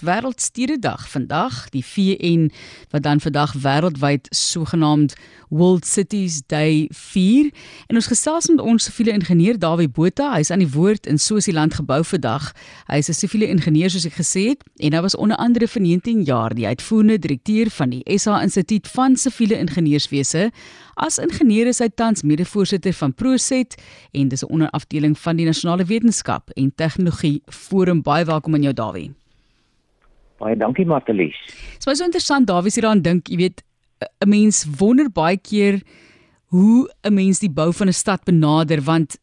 is Wêreldstededag vandag, die VN wat dan vandag wêreldwyd sogenaamd World Cities Day vier. En ons gesels met ons siviele ingenieur Dawie Botha. Hy's aan die woord in Sosialand gebou vandag. Hy's 'n siviele ingenieur soos ek gesê het en hy was onder andere vir 19 jaar die uitvoerende direkteur van die SA Instituut van Siviele Ingenieurswese. As ingenieur is hy tans mede-voorsitter van Proset en dis 'n onderafdeling van die Nasionale Wetenskap en Tegnologie Forum. Baie welkom aan jou Dawie. Baie dankie Martelies. Dit was so interessant Dawie sê daaraan dink, jy weet 'n mens wonder baie keer hoe 'n mens die bou van 'n stad benader want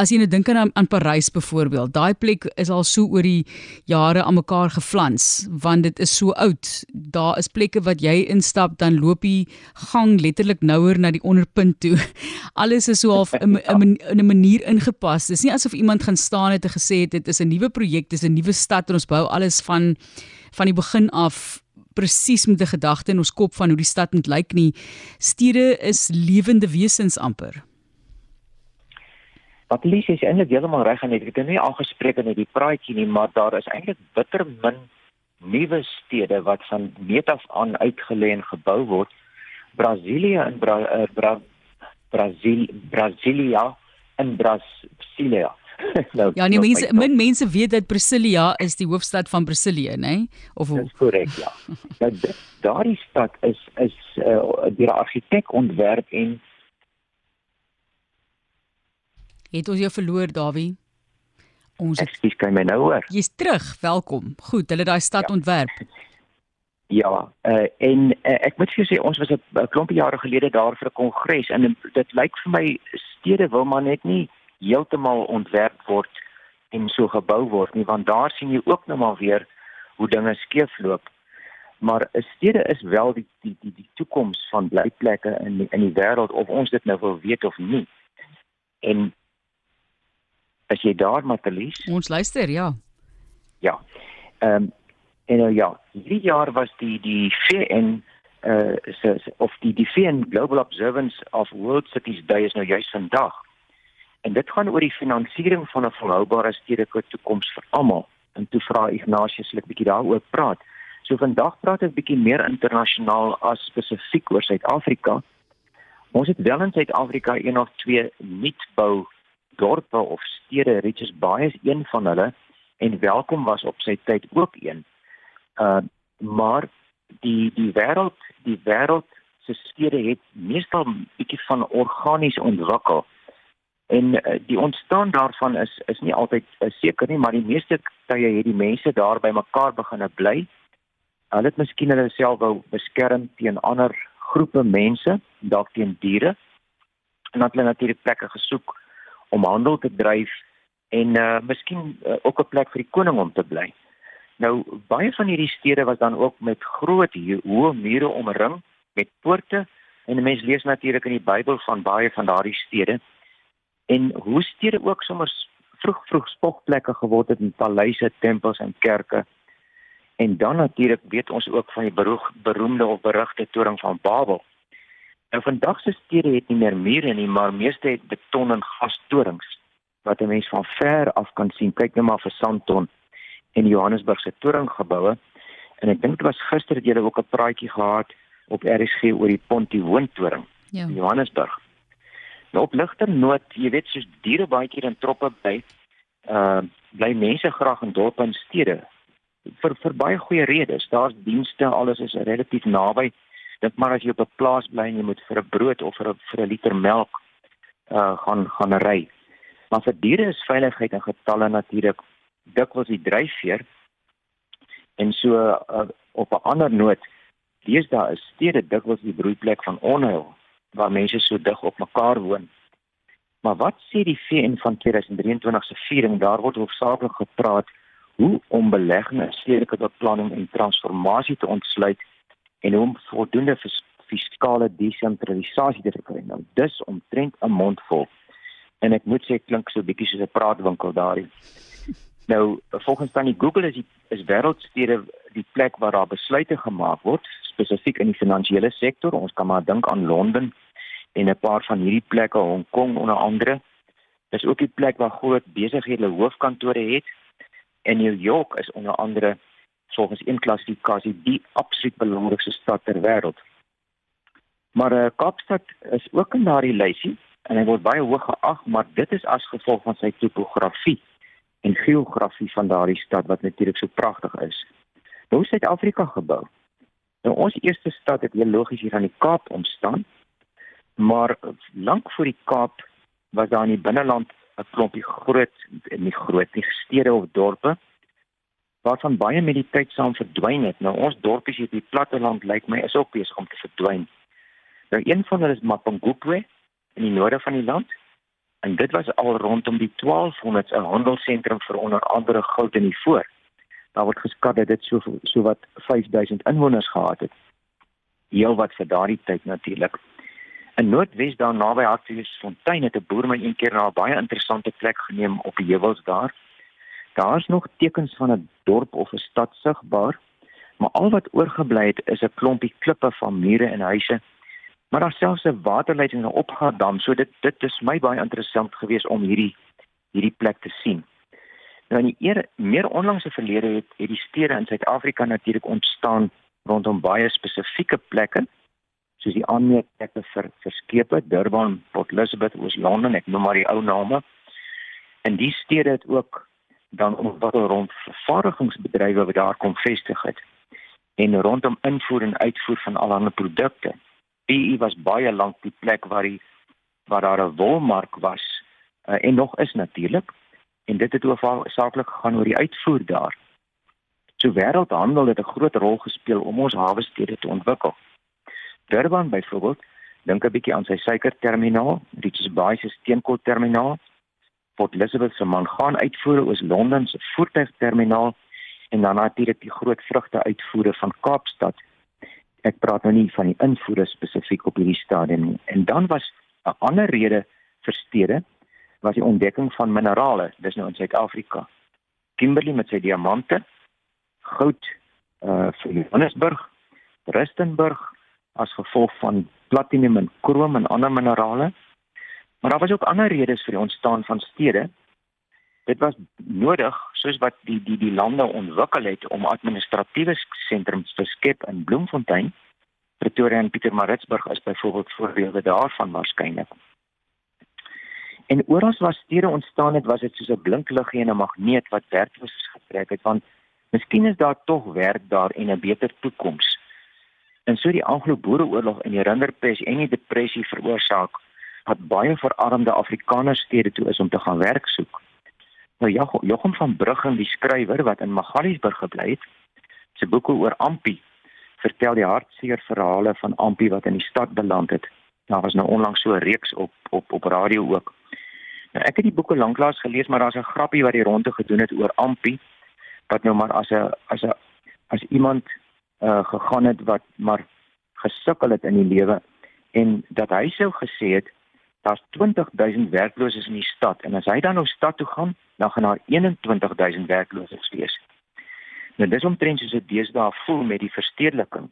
as jy nou dink aan aan Parys byvoorbeeld, daai plek is al so oor die jare aan mekaar geflans want dit is so oud. Daar is plekke wat jy instap dan loop die gang letterlik nouer na die onderpunt toe. Alles is so half in 'n manier ingepas. Dis nie asof iemand gaan staan het en gesê het dit is 'n nuwe projek, dis 'n nuwe stad en ons bou alles van van die begin af presies met 'n gedagte in ons kop van hoe die stad moet lyk nie. Stede is lewende wesens amper. Wat Lies is eintlik heeltemal reg en ek het nie aangespreek in die praatjie nie, maar daar is eintlik bitter min nuwe stede wat van meet af aan uitgelê en gebou word. Brasilië in Bra, uh, Bra Brasil Brasilia in Brasilia nou, ja, nie nou, mense min mense weet dat Brasilia is die hoofstad van Brasilië, nê? Of hoe? Dis korrek, ja. nou daardie stad is is uh, deur 'n argitek ontwerp en Het ons jou verloor, Dawie? Ons Ekskuus, kan my nou hoor? Jy's terug. Welkom. Goed, hulle daai stad ja. ontwerp. Ja, uh, en uh, ek moet vir jou sê ons was 'n klompie jare gelede daar vir 'n kongres en dit lyk vir my stede wil maar net nie heeltemal ontwerp word en so gebou word nie want daar sien jy ook nou maar weer hoe dinge skeefloop. Maar 'n stede is wel die die die die toekoms van blyplekke in die, in die wêreld of ons dit nou wil weet of nie. En as jy daar Matelies Ons luister, ja. Ja. Ehm um, en nou ja, hierdie jaar was die die VN uh so, of die die VN Global Observance of World Cities Day is nou juist vandag. En dit gaan oor die finansiering van 'n volhoubare stedelike toekoms vir almal. En toe vra Ignatius net 'n bietjie daaroor praat. So vandag praat ek bietjie meer internasionaal as spesifiek oor Suid-Afrika. Ons het wel in Suid-Afrika een of twee nuutbou dorpe of stede, Richards Bay is een van hulle en Welkom was op sy tyd ook een. Uh maar die die wêreld, die wêreld se stede het meestal bietjie van organies ontwikkel. En uh, die ontstaan daarvan is is nie altyd seker nie, maar die meeste tye het die mense daar by mekaar begine bly. Hulle het miskien hulle self wou beskerm teen ander groepe mense, dalk teen diere. En dan het hulle natuurlik plekke gesoek om handel te dryf en uh miskien uh, ook 'n plek vir die koning om te bly. Nou baie van hierdie stede was dan ook met groot hoë mure omring met poorte en mense lees natuurlik in die Bybel van baie van daardie stede en hoe stede ook sommer vroeg vroeg spogplekke geword het in paleise, tempels en kerke. En dan natuurlik weet ons ook van die beroeg, beroemde of berugte toring van Babel. Nou vandag se stede het nie meer mure nie, maar meeste het beton en glastorings wat 'n mens van ver af kan sien. Kyk net maar vir Sandton en Johannesburg se toringgeboue. En ek dink dit was gister het julle ook 'n praatjie gehad op RSG oor die Pontywoon toring ja. in Johannesburg. Nou op ligter noot, jy weet soos diere baie keer in troppe bly, uh bly mense graag in dorpe en stede vir vir baie goeie redes. Daar's dienste, alles is relatief naby. Dink maar as jy op 'n plaas bly en jy moet vir 'n brood of vir 'n vir 'n liter melk uh gaan gaan ry. Maar vir diere is veiligheid en getalle natuurlik dikwels die dryfveer. En so uh, op 'n ander noot, deesdae is stede dikwels die broeiplek van onheil waar mense so dig op mekaar woon. Maar wat sê die VN van 2023 se viering? Daar word hoofsaaklik gepraat hoe om belegging in stedelike beplanning en transformasie te ontsluit en hoe om voldoende fiskale desentralisasie te verkry. Nou dis omtrent 'n mondvol. En ek moet sê klink so bietjie soos 'n praatwinkel daarin. Nou, volgens dan die Google is die is wêreldstede die plek waar daar besluite gemaak word spesifiek in die finansiële sektor. Ons kan maar dink aan Londen en 'n paar van hierdie plekke, Hong Kong onder andere. Dis ook die plek waar groot besighede hoofkantore het. En New York is onder andere volgens een klassifikasie die absoluut belangrikste stad ter wêreld. Maar uh, Kaapstad is ook in daardie lysie en hy word baie hoog geag, maar dit is as gevolg van sy topografie en geografie van daardie stad wat natuurlik so pragtig is. Nou Suid-Afrika gebou. Nou ons eerste stad het logies hier aan die Kaap ontstaan. Maar lank voor die Kaap was daar in die binneland 'n klompie groot en nie groot nie stede of dorpe waarvan baie met die tyd saam verdwyn het. Nou ons dorpies hier op die platteland lyk my is ook besig om te verdwyn. Nou een van hulle is Mapungubwe in die noorde van die land. En dit was al rondom die 1200s 'n handelsentrum vir onder andere goud en ivoor. Daar word geskat dat dit so so wat 5000 inwoners gehad het. Heel wat vir daardie tyd natuurlik. In Noordwes daar naby Hartbeesfontein het 'n boer my een keer na 'n baie interessante plek geneem op die heuwels daar. Daar's nog tekens van 'n dorp of 'n stad sigbaar, maar al wat oorgebly het is 'n klompie klippe van mure en huise maar daar selfs 'n waterleiding en 'n opgaadam, so dit dit is my baie interessant geweest om hierdie hierdie plek te sien. Nou in die eer, meer onlangse verlede het het die stede in Suid-Afrika natuurlik ontstaan rondom baie spesifieke plekke soos die aanmeetplekke vir vir skepe, Durban, Port Elizabeth, Oos-London, ek noem maar die ou name. En die stede het ook dan wat rond vervaardigingsbedrywe wat daar kom vestig het en rondom invoer en uitvoer van allerlei produkte. PE was baie lank die plek waar die waar daar 'n wolmark was uh, en nog is natuurlik en dit het hoofsaaklik gegaan oor die uitvoer daar. So wêreldhandel het 'n groot rol gespeel om ons hawe stede te ontwikkel. Durban byvoorbeeld, dink 'n bietjie aan sy suikerterminaal, Richards Bay se steenkoolterminaal, Port Elizabeth se mangaan uitvoere oor Londen se voertuigterminaal en dan natuurlik die groot vrugte uitvoere van Kaapstad ek praat nou nie van die invoere spesifiek op hierdie stadium nie. En dan was 'n ander rede vir stede was die ontdekking van minerale, dis nou in Suid-Afrika. Kimberley met sy diamante, goud uh vir Johannesburg, Rustenburg as gevolg van platinum en krom en ander minerale. Maar daar was ook ander redes vir die ontstaan van stede. Dit was nodig soos wat die die die lande ontwikkel het om administratiewe sentrums te skep in Bloemfontein. Pretoria en Pietermaritzburg is byvoorbeeld voorbeelde daarvan waarskynlik. En oral waar stede ontstaan het, was dit soos 'n blink liggie en 'n magneet wat werklooses getrek het want miskien is daar tog werk daar en 'n beter toekoms. En so die Anglo-Boereoorlog en die Rinderpes en die depressie veroorsaak dat baie verarmde Afrikaners stede toe is om te gaan werk soek. Nou Jochem van Bruggen, die skrywer wat in Magaliesburg gebly het, sy boeke oor Ampie vertel die hartseer verhale van Ampie wat in die stad beland het. Daar was nou onlangs so 'n reeks op op op radio ook. Nou ek het die boeke lanklaas gelees, maar daar's 'n grappie wat die ronde gedoen het oor Ampie wat nou maar as 'n as 'n as iemand uh gegaan het wat maar gesukkel het in die lewe en dat hy sou gesê het daar's 20000 werklooses in die stad en as hy dan nou stad toe gaan, dan gaan daar 21000 werklooses wees. Nou dis omtrent soos dit deesdae voel met die verstedeliking.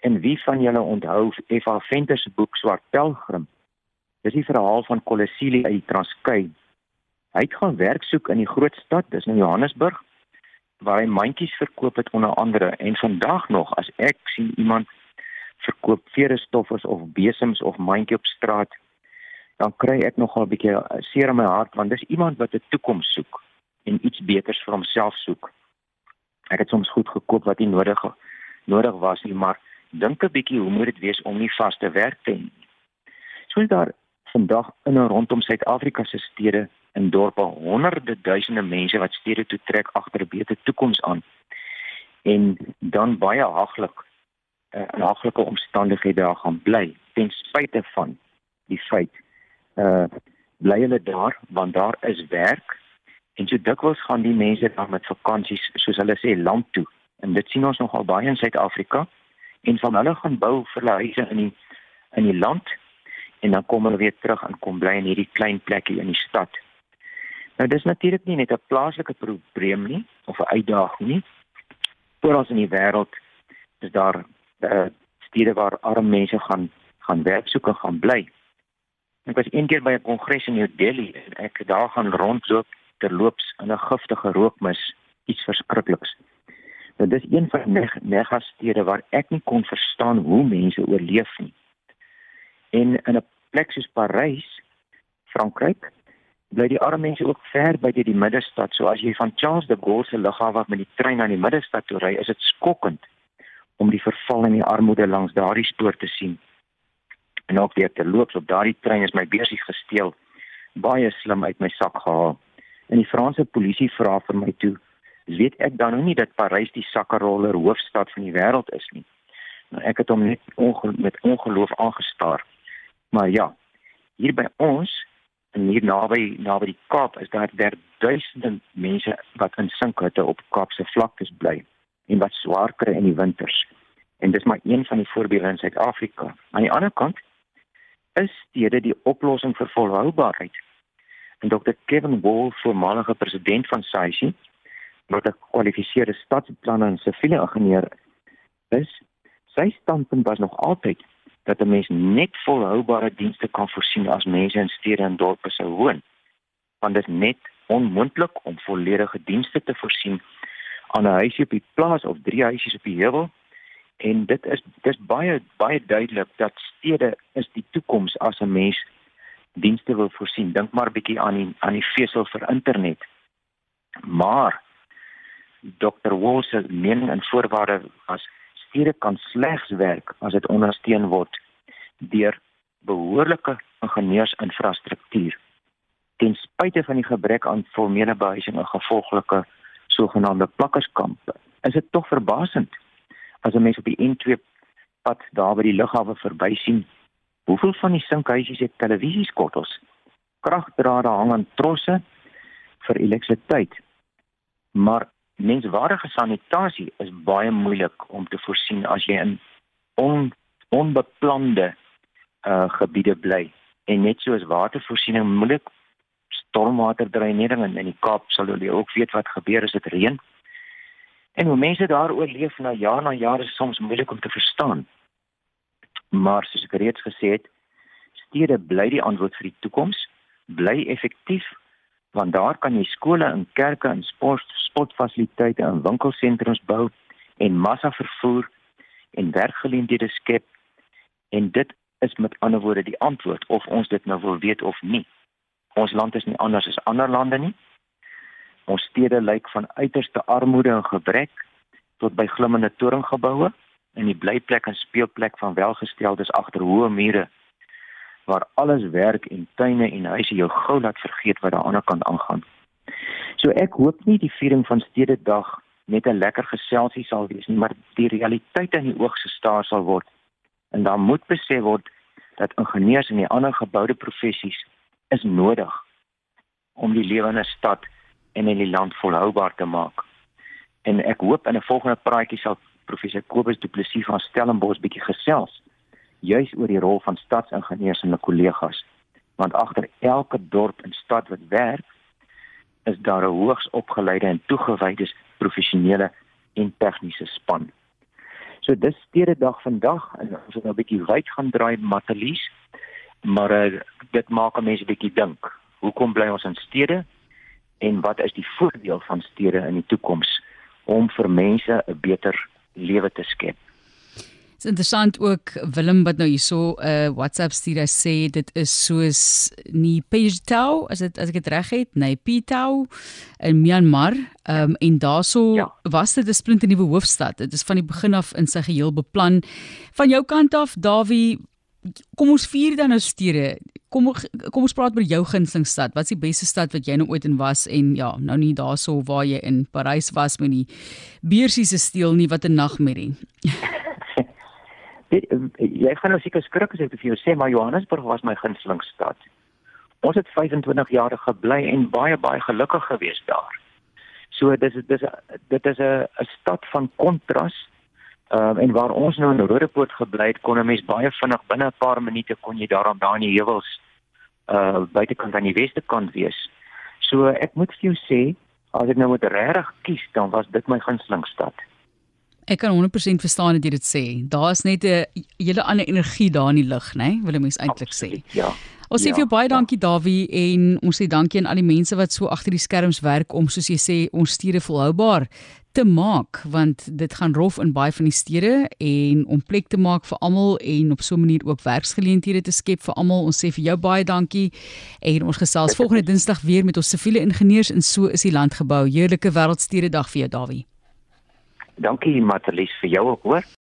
En wie van julle onthou F.A. Venter se boek Swart Pelgrim? Dis die verhaal van Kolosili uit Transkei. Hy het gaan werk soek in die groot stad, dis in Johannesburg, waar hy mandjies verkoop het onder andere en vandag nog as ek sien iemand verkoop verestoffers of besems of mandjie op straat dan kry ek nogal 'n bietjie eh, seer in my hart want dis iemand wat 'n toekoms soek en iets beters vir homself soek. Ek het soms goed gekoop wat nie nodig nodig was nie, maar dink 'n bietjie hoe moet dit wees om nie vaste werk te hê. So is daar vandag in en rondom Suid-Afrika se stede en dorpe honderde duisende mense wat stede toe trek agter 'n beter toekoms aan en dan baie haglik uh, in haglike omstandighede daar gaan bly ten spyte van die feit uh bly hulle daar want daar is werk en so dikwels gaan die mense dan met vakansies soos hulle sê land toe en dit sien ons nogal baie in Suid-Afrika en van hulle gaan bou vir hulle huise in die in die land en dan kom hulle weer terug en kom bly in hierdie klein plekkie in die stad. Nou dis natuurlik nie net 'n plaaslike probleem nie of 'n uitdaging nie. Oral in die wêreld is daar uh, stede waar arme mense gaan gaan werk soek en gaan bly. Ek was eendag by 'n kongres in New Delhi en ek daar gaan rondloop terloops in 'n giftige rookmis, iets verskrikliks. Nou dis een van die megastede waar ek nie kon verstaan hoe mense oorleef nie. En in 'n plek soos Parys, Frankryk, bly die arme mense ook ver buite die middestad. So as jy van Charles de Gaulle se lughawe met die trein na die middestad toe ry, is dit skokkend om die verval en die armoede langs daardie spoor te sien. En ook weer te loop op daardie trein is my beursie gesteel. Baie slim uit my sak gehaal. En die Franse polisie vra vir my toe weet ek dan nou nie dat Parys die sakkeroller hoofstad van die wêreld is nie. Nou ek het hom net onge met ongeloof aangestaar. Maar ja, hier by ons en hier naby naby die Kaap is daar daar duisende mense wat in sinkhutte op Kaapse vlaktes bly en wat swaar kry in die winters. En dis maar een van die voorbeelde in Suid-Afrika. Aan die ander kant is stede die oplossing vir volhoubaarheid. En Dr. Kevin Wall, voormalige president van SAICI, wat 'n gekwalifiseerde stadsplanner en siviele ingenieur is, sy standpunt was nog altyd dat 'n mens net volhoubare dienste kan voorsien as mense in stede en dorpe sou woon. Want dit is net onmoontlik om volledige dienste te voorsien aan 'n huisie op die plaas of drie huisies op die heuwel. En dit is dis baie baie duidelik dat stede is die toekoms as 'n mens dienste wil voorsien. Dink maar bietjie aan die aan die vesel vir internet. Maar Dr. Walsh se mening en voorwaarde was stede kan slegs werk as dit ondersteun word deur behoorlike ingenieursinfrastruktuur. Ten spyte van die gebrek aan formele behuising en gevolglike sogenaamde plakkerskampe, is dit tog verbasend as 'n mens op die N2 pad daar by die lughawe verby sien hoeveel van die sinkhuisies het televisieskottels, kragdrade hang aan trosse vir elektrisiteit. Maar menswaardige sanitasie is baie moeilik om te voorsien as jy in on, onbeplande uh gebiede bly en net soos watervoorsiening moeilik stormwaterdreinering in in die Kaap sal hulle ook weet wat gebeur as dit reën. En hoe mense daar oorleef na jaar na jaar is soms moeilik om te verstaan. Maar soos ek reeds gesê het, stede bly die antwoord vir die toekoms, bly effektief want daar kan jy skole en kerke en sport sportfasiliteite en winkelsentrums bou en massa vervoer en werkgeleenthede skep en dit is met ander woorde die antwoord of ons dit nou wil weet of nie. Ons land is nie anders as ander lande nie. Ons stede lyk van uiterste armoede en gebrek tot by glimmende toringgeboue en die blyplek en speelplek van welgesteldes agter hoë mure waar alles werk en tuine en huise jou gou laat vergeet wat daar aan die ander kant aangaan. So ek hoop nie die viering van Stededag net 'n lekker geselsie sal wees nie, maar die realiteit in die oog gestaar sal word. En daar moet besef word dat ingenieurs en die ander geboude professies is nodig om die lewende stad en in die land volhoubaar te maak. En ek hoop in 'n volgende praatjie sal professor Kobus Du Plessis van Stellenbosch bietjie gesels juis oor die rol van stadsingenieurs en hulle kollegas. Want agter elke dorp en stad wat werk, is daar 'n hoogs opgeleide en toegewyde professionele en tegniese span. So dis stede dag vandag en ons het nou 'n bietjie wyd gaan draai Matelies, maar uh, dit maak 'n mens 'n bietjie dink. Hoekom bly ons in stede en wat is die voordeel van stede in die toekoms om vir mense 'n beter lewe te skep? Dit is interessant ook Willem wat nou hierso 'n uh, WhatsApp stuur hy sê dit is soos nie Pejtau as dit as ek dit reg het, nee Pitau in Myanmar. Ehm um, en daarso ja. was dit 'n splinte nuwe hoofstad. Dit is van die begin af in sy geheel beplan. Van jou kant af, Dawie, kom ons vier dan nou stede. Kom kom ons praat oor jou gunsteling stad. Wat is die beste stad wat jy nou ooit in was en ja, nou nie daarso waar jy in Parys was met die beursie se steel nie wat 'n nagmerrie. Jy gaan nou seker skrik as ek vir jou sê maar Johannesburg was my gunsteling stad. Ons het 25 jaar gebly en baie baie gelukkig gewees daar. So dis dis dit is 'n 'n stad van kontras. Uh, en waar ons nou in Rodepoort gebly het, kon 'n mens baie vinnig binne 'n paar minute kon jy daarom daar in die heuwels uh buitekant aan die weste kant wees. So ek moet vir jou sê, as ek nou moet regtig kies, dan was dit my gunsteling stad. Ek kan 100% verstaan wat jy dit sê. Daar's net 'n hele ander energie daar in die lug, né? Nee? Wil ek mens eintlik sê. Ja. Ons sê Ja, vir jou baie ja. dankie Dawie en ons sê dankie aan al die mense wat so agter die skerms werk om soos jy sê ons stede volhoubaar te maak want dit gaan rof in baie van die stede en om plek te maak vir almal en op so 'n manier ook werksgeleenthede te skep vir almal. Ons sê vir jou baie dankie en ons gesels volgende Dinsdag weer met ons siviele ingenieurs en so is die land gebou. Heerlike wêreldstede dag vir jou Dawie. Dankie Matalies vir jou ook hoor.